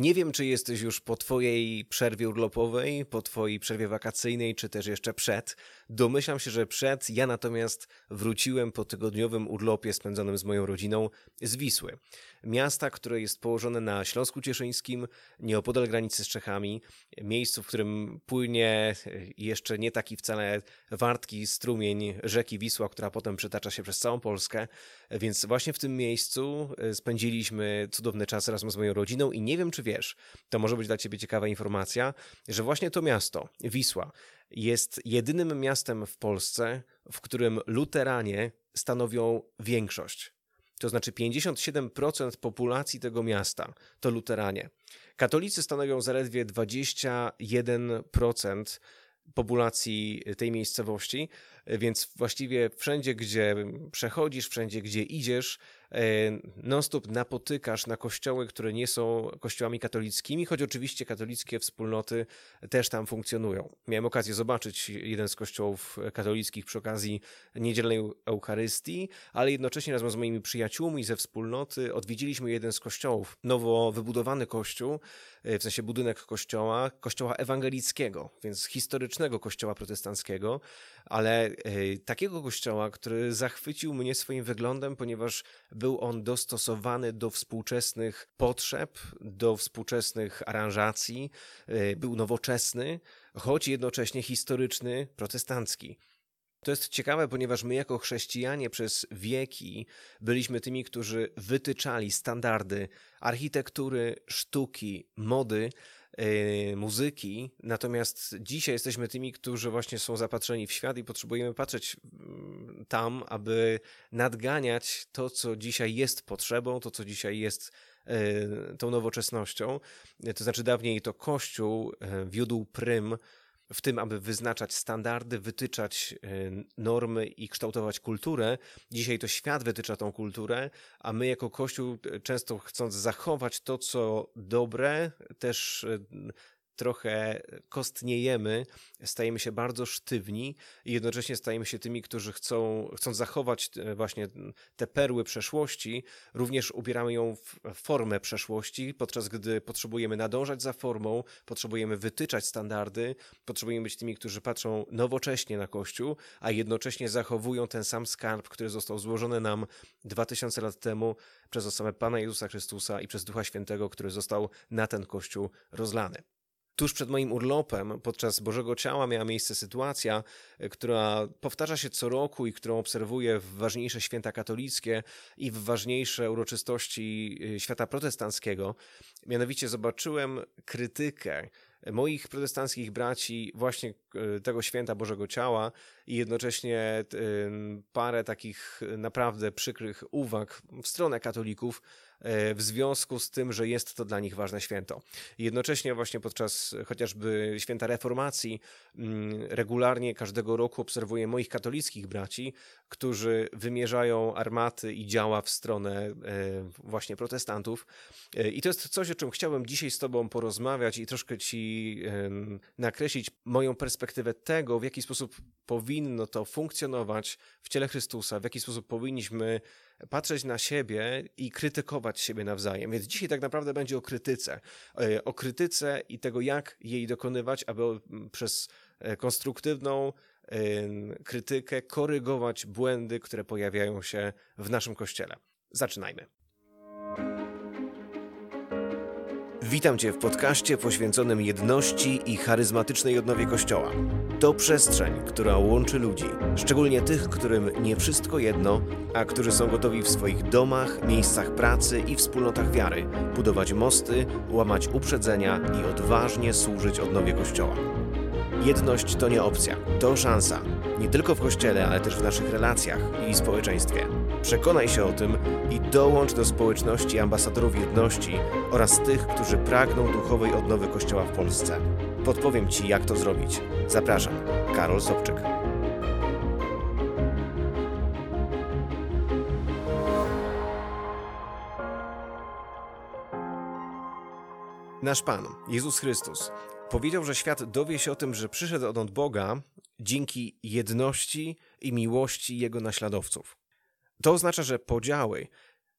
Nie wiem, czy jesteś już po Twojej przerwie urlopowej, po Twojej przerwie wakacyjnej, czy też jeszcze przed. Domyślam się, że przed. Ja natomiast wróciłem po tygodniowym urlopie spędzonym z moją rodziną z Wisły. Miasta, które jest położone na Śląsku Cieszyńskim, nieopodal granicy z Czechami, miejscu, w którym płynie jeszcze nie taki wcale wartki strumień rzeki Wisła, która potem przetacza się przez całą Polskę. Więc właśnie w tym miejscu spędziliśmy cudowny czas razem z moją rodziną i nie wiem, czy wiesz, to może być dla ciebie ciekawa informacja, że właśnie to miasto, Wisła, jest jedynym miastem w Polsce, w którym luteranie stanowią większość. To znaczy 57% populacji tego miasta to luteranie. Katolicy stanowią zaledwie 21% populacji tej miejscowości, więc właściwie wszędzie, gdzie przechodzisz, wszędzie, gdzie idziesz, e, non-stop napotykasz na kościoły, które nie są kościołami katolickimi, choć oczywiście katolickie wspólnoty też tam funkcjonują. Miałem okazję zobaczyć jeden z kościołów katolickich przy okazji niedzielnej Eucharystii, ale jednocześnie razem z moimi przyjaciółmi ze wspólnoty odwiedziliśmy jeden z kościołów, nowo wybudowany kościół, e, w sensie budynek kościoła, kościoła ewangelickiego, więc historycznego kościoła protestanckiego, ale takiego kościoła, który zachwycił mnie swoim wyglądem, ponieważ był on dostosowany do współczesnych potrzeb, do współczesnych aranżacji, był nowoczesny, choć jednocześnie historyczny, protestancki. To jest ciekawe, ponieważ my, jako chrześcijanie, przez wieki byliśmy tymi, którzy wytyczali standardy architektury, sztuki, mody, muzyki, natomiast dzisiaj jesteśmy tymi, którzy właśnie są zapatrzeni w świat i potrzebujemy patrzeć mm, tam, aby nadganiać to, co dzisiaj jest potrzebą, to, co dzisiaj jest y, tą nowoczesnością. To znaczy dawniej to Kościół y, wiódł prym w tym, aby wyznaczać standardy, wytyczać e, normy i kształtować kulturę. Dzisiaj to świat wytycza tą kulturę, a my jako Kościół, e, często chcąc zachować to, co dobre, też e, trochę kostniejemy, stajemy się bardzo sztywni i jednocześnie stajemy się tymi, którzy chcą, chcą zachować właśnie te perły przeszłości, również ubieramy ją w formę przeszłości, podczas gdy potrzebujemy nadążać za formą, potrzebujemy wytyczać standardy, potrzebujemy być tymi, którzy patrzą nowocześnie na Kościół, a jednocześnie zachowują ten sam skarb, który został złożony nam 2000 lat temu przez osobę Pana Jezusa Chrystusa i przez Ducha Świętego, który został na ten Kościół rozlany. Tuż przed moim urlopem, podczas Bożego Ciała, miała miejsce sytuacja, e, która powtarza się co roku i którą obserwuję w ważniejsze święta katolickie i w ważniejsze uroczystości e, świata protestanckiego. Mianowicie zobaczyłem krytykę moich protestanckich braci właśnie e, tego święta Bożego Ciała i jednocześnie parę takich naprawdę przykrych uwag w stronę katolików, E, w związku z tym, że jest to dla nich ważne święto. Jednocześnie właśnie podczas chociażby święta reformacji regularnie każdego roku obserwuję moich katolickich braci, którzy wymierzają armaty i działa w stronę e, właśnie protestantów. I to jest coś, o czym chciałbym dzisiaj z Tobą porozmawiać i troszkę Ci nakreślić moją perspektywę tego, w jaki sposób powinno to funkcjonować w ciele Chrystusa, w jaki sposób powinniśmy patrzeć na siebie i krytykować siebie nawzajem. Więc dzisiaj tak naprawdę będzie o krytyce. E, o krytyce i tego, jak jej dokonywać, aby przez e, konstruktywną krytykę korygować błędy, które pojawiają się w naszym kościele. Zaczynajmy. Witam Cię w podcaście poświęconym jedności i charyzmatycznej odnowie Kościoła. To przestrzeń, która łączy ludzi, szczególnie tych, którym nie wszystko jedno, a którzy są gotowi w swoich domach, miejscach pracy i wspólnotach wiary budować mosty, łamać uprzedzenia i odważnie służyć odnowie Kościoła. Jedność to nie opcja, to szansa. Nie tylko w Kościele, ale też w naszych relacjach i społeczeństwie. Przekonaj się o tym i dołącz do społeczności ambasadorów jedności oraz tych, którzy pragną duchowej odnowy Kościoła w Polsce. Podpowiem Ci, jak to zrobić. Zapraszam, Karol Sobczyk. Nasz Pan, Jezus Chrystus, powiedział, że świat dowie się o tym, że przyszedł on od Boga dzięki jedności i miłości Jego naśladowców. To oznacza, że podziały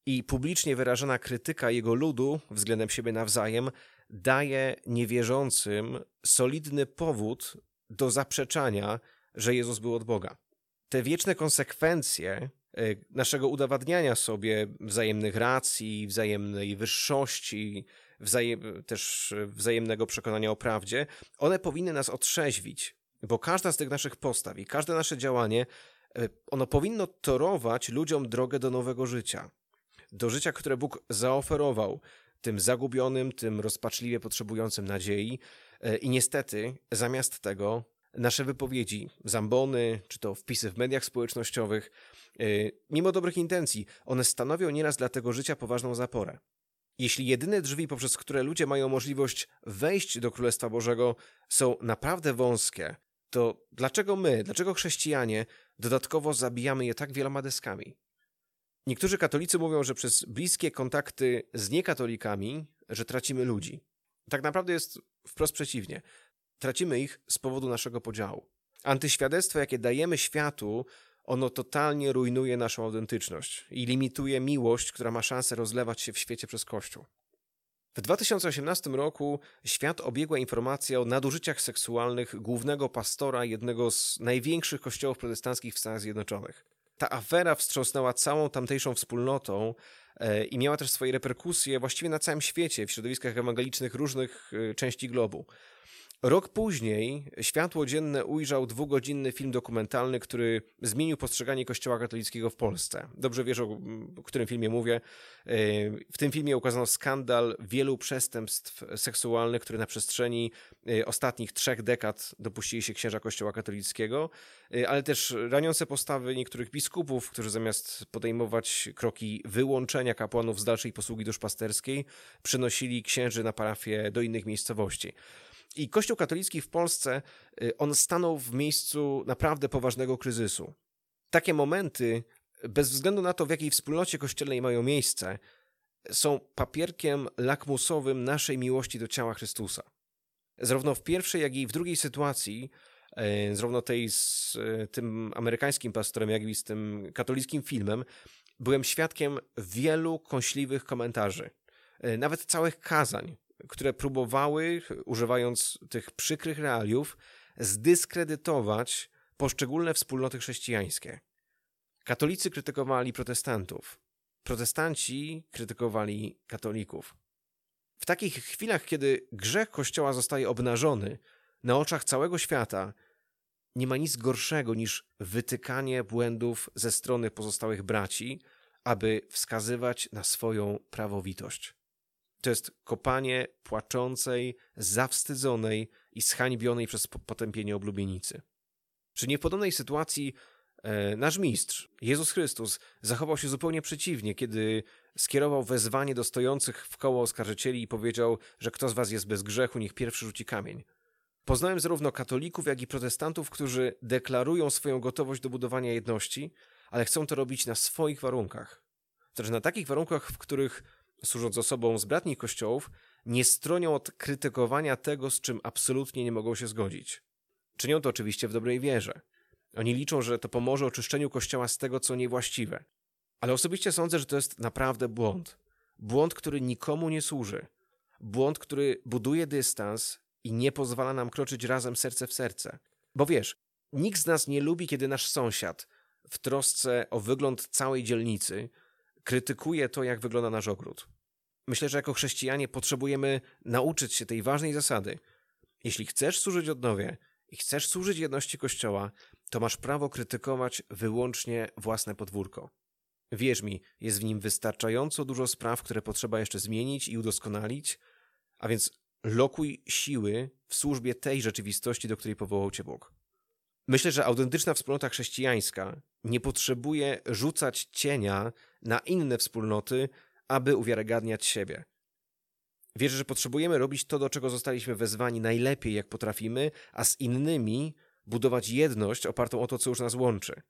i publicznie wyrażana krytyka jego ludu względem siebie nawzajem daje niewierzącym solidny powód do zaprzeczania, że Jezus był od Boga. Te wieczne konsekwencje e, naszego udowadniania sobie wzajemnych racji, wzajemnej wyższości, wzajem, też wzajemnego przekonania o prawdzie, one powinny nas otrzeźwić, bo każda z tych naszych postaw i każde nasze działanie, ono powinno torować ludziom drogę do nowego życia. Do życia, które Bóg zaoferował tym zagubionym, tym rozpaczliwie potrzebującym nadziei. E, I niestety, zamiast tego, nasze wypowiedzi, zambony, czy to wpisy w mediach społecznościowych, e, mimo dobrych intencji, one stanowią nieraz dla tego życia poważną zaporę. Jeśli jedyne drzwi, poprzez które ludzie mają możliwość wejść do Królestwa Bożego, są naprawdę wąskie, to dlaczego my, dlaczego chrześcijanie dodatkowo zabijamy je tak wieloma deskami? Niektórzy katolicy mówią, że przez bliskie kontakty z niekatolikami, że tracimy ludzi. Tak naprawdę jest wprost przeciwnie. Tracimy ich z powodu naszego podziału. Antyświadectwo, jakie dajemy światu, ono totalnie rujnuje naszą autentyczność i limituje miłość, która ma szansę rozlewać się w świecie przez Kościół. W 2018 roku świat obiegła informacja o nadużyciach seksualnych głównego pastora jednego z największych kościołów protestanckich w Stanach Zjednoczonych. Ta afera wstrząsnęła całą tamtejszą wspólnotą e, i miała też swoje reperkusje właściwie na całym świecie, w środowiskach ewangelicznych różnych e, części globu. Rok później światło dzienne ujrzał dwugodzinny film dokumentalny, który zmienił postrzeganie Kościoła katolickiego w Polsce. Dobrze wiesz, o którym filmie mówię. E, w tym filmie ukazano skandal wielu przestępstw seksualnych, które na przestrzeni e, ostatnich trzech dekad dopuścili się księża Kościoła katolickiego, e, ale też raniące postawy niektórych biskupów, którzy zamiast podejmować kroki wyłączenia kapłanów z dalszej posługi duszpasterskiej, przenosili księży na parafię do innych miejscowości. I Kościół katolicki w Polsce, y, on stanął w miejscu naprawdę poważnego kryzysu. Takie momenty, bez względu na to, w jakiej wspólnocie kościelnej mają miejsce, są papierkiem lakmusowym naszej miłości do ciała Chrystusa. Zarówno w pierwszej, jak i w drugiej sytuacji, y, zarówno tej z y, tym amerykańskim pastorem, jak i z tym katolickim filmem, byłem świadkiem wielu kąśliwych komentarzy, nawet całych kazań, które próbowały, używając tych przykrych realiów, zdyskredytować poszczególne wspólnoty chrześcijańskie. Katolicy krytykowali protestantów, protestanci krytykowali katolików. W takich chwilach, kiedy grzech Kościoła zostaje obnażony na oczach całego świata, nie ma nic gorszego niż wytykanie błędów ze strony pozostałych braci, aby wskazywać na swoją prawowitość. To jest kopanie płaczącej, zawstydzonej i zhańbionej przez potępienie oblubienicy. Przy niepodobnej sytuacji e, nasz mistrz, Jezus Chrystus, zachował się zupełnie przeciwnie, kiedy skierował wezwanie do stojących w koło oskarżycieli i powiedział, że kto z was jest bez grzechu, niech pierwszy rzuci kamień. Poznałem zarówno katolików, jak i protestantów, którzy deklarują swoją gotowość do budowania jedności, ale chcą to robić na swoich warunkach. Znaczy na takich warunkach, w których służąc osobom z bratnich kościołów, nie stronią od krytykowania tego, z czym absolutnie nie mogą się zgodzić. Czynią to oczywiście w dobrej wierze. Oni liczą, że to pomoże oczyszczeniu kościoła z tego, co niewłaściwe. Ale osobiście sądzę, że to jest naprawdę błąd. Błąd, który nikomu nie służy. Błąd, który buduje dystans i nie pozwala nam kroczyć razem serce w serce. Bo wiesz, nikt z nas nie lubi, kiedy nasz sąsiad, w trosce o wygląd całej dzielnicy, krytykuje to, jak wygląda nasz ogród. Myślę, że jako chrześcijanie potrzebujemy nauczyć się tej ważnej zasady. Jeśli chcesz służyć odnowie i chcesz służyć jedności Kościoła, to masz prawo krytykować wyłącznie własne podwórko. Wierz mi, jest w nim wystarczająco dużo spraw, które potrzeba jeszcze zmienić i udoskonalić, a więc lokuj siły w służbie tej rzeczywistości, do której powołał Cię Bóg. Myślę, że autentyczna wspólnota chrześcijańska nie potrzebuje rzucać cienia na inne wspólnoty, aby uwiarygadniać siebie. Wierzę, że potrzebujemy robić to, do czego zostaliśmy wezwani najlepiej, jak potrafimy, a z innymi budować jedność opartą o to, co już nas łączy.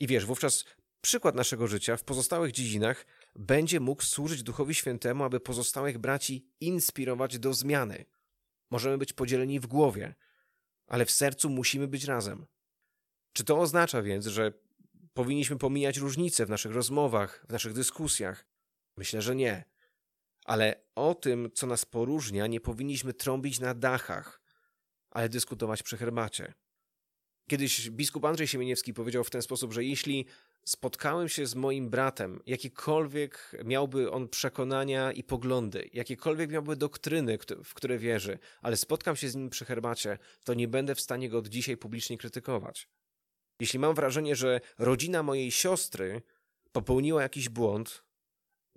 I wiesz, wówczas przykład naszego życia w pozostałych dziedzinach będzie mógł służyć Duchowi Świętemu, aby pozostałych braci inspirować do zmiany. Możemy być podzieleni w głowie, ale w sercu musimy być razem. Czy to oznacza więc, że powinniśmy pomijać różnice w naszych rozmowach, w naszych dyskusjach, Myślę, że nie. Ale o tym, co nas poróżnia, nie powinniśmy trąbić na dachach, ale dyskutować przy herbacie. Kiedyś biskup Andrzej Siemieniewski powiedział w ten sposób, że jeśli spotkałem się z moim bratem, jakiekolwiek miałby on przekonania i poglądy, jakiekolwiek miałby doktryny, w które wierzy, ale spotkam się z nim przy herbacie, to nie będę w stanie go od dzisiaj publicznie krytykować. Jeśli mam wrażenie, że rodzina mojej siostry popełniła jakiś błąd,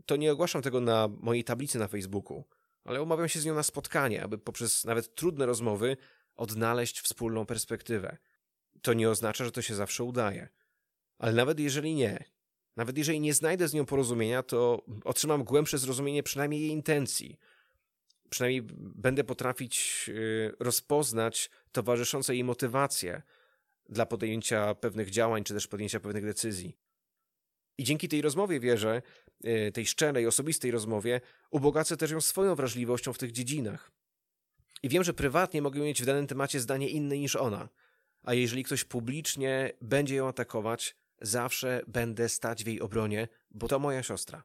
to nie ogłaszam tego na mojej tablicy na Facebooku, ale umawiam się z nią na spotkanie, aby poprzez nawet trudne rozmowy odnaleźć wspólną perspektywę. To nie oznacza, że to się zawsze udaje. Ale nawet jeżeli nie, nawet jeżeli nie znajdę z nią porozumienia, to otrzymam głębsze zrozumienie przynajmniej jej intencji. Przynajmniej będę potrafić y, rozpoznać towarzyszące jej motywacje dla podjęcia pewnych działań, czy też podjęcia pewnych decyzji. I dzięki tej rozmowie wierzę, y, tej szczerej, osobistej rozmowie, ubogacę też ją swoją wrażliwością w tych dziedzinach. I wiem, że prywatnie mogę mieć w danym temacie zdanie inne niż ona. A jeżeli ktoś publicznie będzie ją atakować, zawsze będę stać w jej obronie, bo to moja siostra.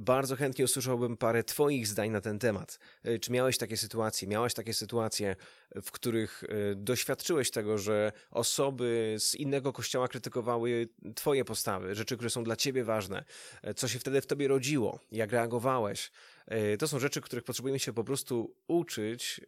Bardzo chętnie usłyszałbym parę Twoich zdań na ten temat. E, czy miałeś takie sytuacje, miałaś takie sytuacje, w których e, doświadczyłeś tego, że osoby z innego kościoła krytykowały Twoje postawy, rzeczy, które są dla Ciebie ważne? E, co się wtedy w Tobie rodziło? Jak reagowałeś? E, to są rzeczy, których potrzebujemy się po prostu uczyć,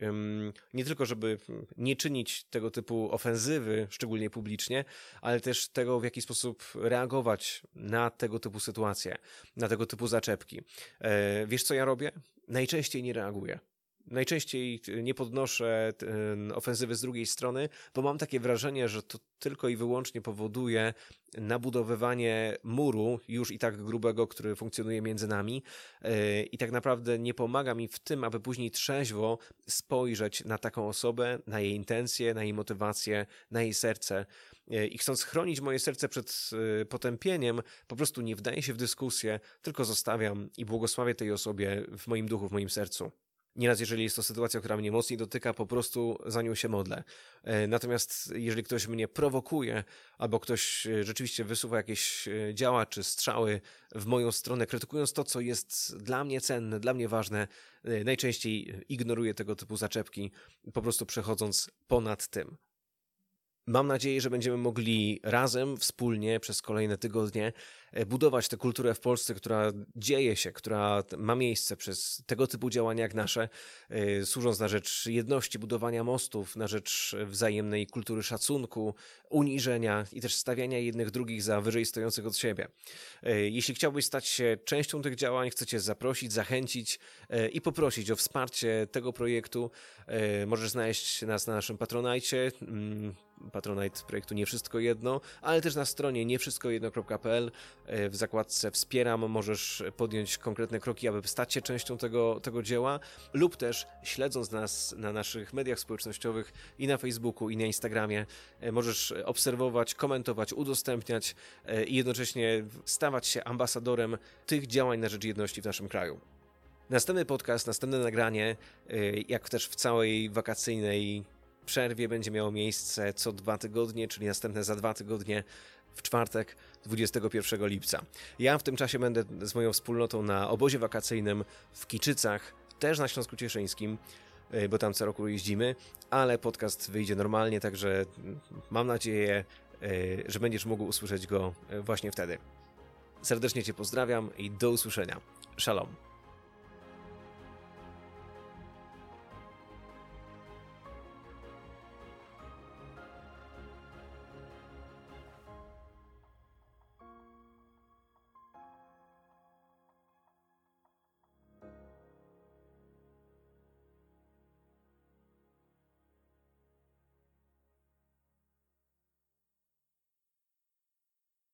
nie tylko żeby nie czynić tego typu ofensywy, szczególnie publicznie, ale też tego, w jaki sposób reagować na tego typu sytuacje, na tego typu zaczepki. E, wiesz, co ja robię? Najczęściej nie reaguję. Najczęściej nie podnoszę ofensywy z drugiej strony, bo mam takie wrażenie, że to tylko i wyłącznie powoduje nabudowywanie muru, już i tak grubego, który funkcjonuje między nami, e, i tak naprawdę nie pomaga mi w tym, aby później trzeźwo spojrzeć na taką osobę, na jej intencje, na jej motywacje, na jej serce. E, I chcąc chronić moje serce przed e, potępieniem, po prostu nie wdaję się w dyskusję, tylko zostawiam i błogosławię tej osobie w moim duchu, w moim sercu. Nieraz, jeżeli jest to sytuacja, która mnie mocniej dotyka, po prostu za nią się modlę. E, natomiast jeżeli ktoś mnie prowokuje, albo ktoś e, rzeczywiście wysuwa jakieś e, działa czy strzały w moją stronę, krytykując to, co jest dla mnie cenne, dla mnie ważne, najczęściej ignoruję tego typu zaczepki, po prostu przechodząc ponad tym. Mam nadzieję, że będziemy mogli razem, wspólnie przez kolejne tygodnie E, budować tę kulturę w Polsce, która dzieje się, która ma miejsce przez tego typu działania jak nasze, e, służąc na rzecz jedności, budowania mostów, na rzecz wzajemnej kultury szacunku, uniżenia i też stawiania jednych drugich za wyżej stojących od siebie. E, jeśli chciałbyś stać się częścią tych działań, chcecie zaprosić, zachęcić i poprosić o wsparcie tego projektu, możesz znaleźć nas na naszym Patronajcie. Patronite projektu Nie Wszystko Jedno, ale też na stronie niewszystkojedno.pl E, w zakładce Wspieram możesz podjąć konkretne kroki, aby stać się częścią tego, tego dzieła, lub też śledząc nas na naszych mediach społecznościowych i na Facebooku, i na Instagramie, e, możesz obserwować, komentować, udostępniać e, i jednocześnie stawać się ambasadorem tych działań na rzecz jedności w naszym kraju. Następny podcast, następne nagranie, jak też w całej wakacyjnej przerwie będzie miało miejsce co dwa tygodnie, czyli następne za dwa tygodnie w czwartek 21 lipca. Ja w tym czasie będę z moją wspólnotą na obozie wakacyjnym w Kiczycach, też na Śląsku Cieszyńskim, e, bo tam co roku jeździmy, ale podcast wyjdzie normalnie, także mam nadzieję, e, że będziesz mógł usłyszeć go e, właśnie wtedy. Serdecznie Cię pozdrawiam i do usłyszenia. Shalom.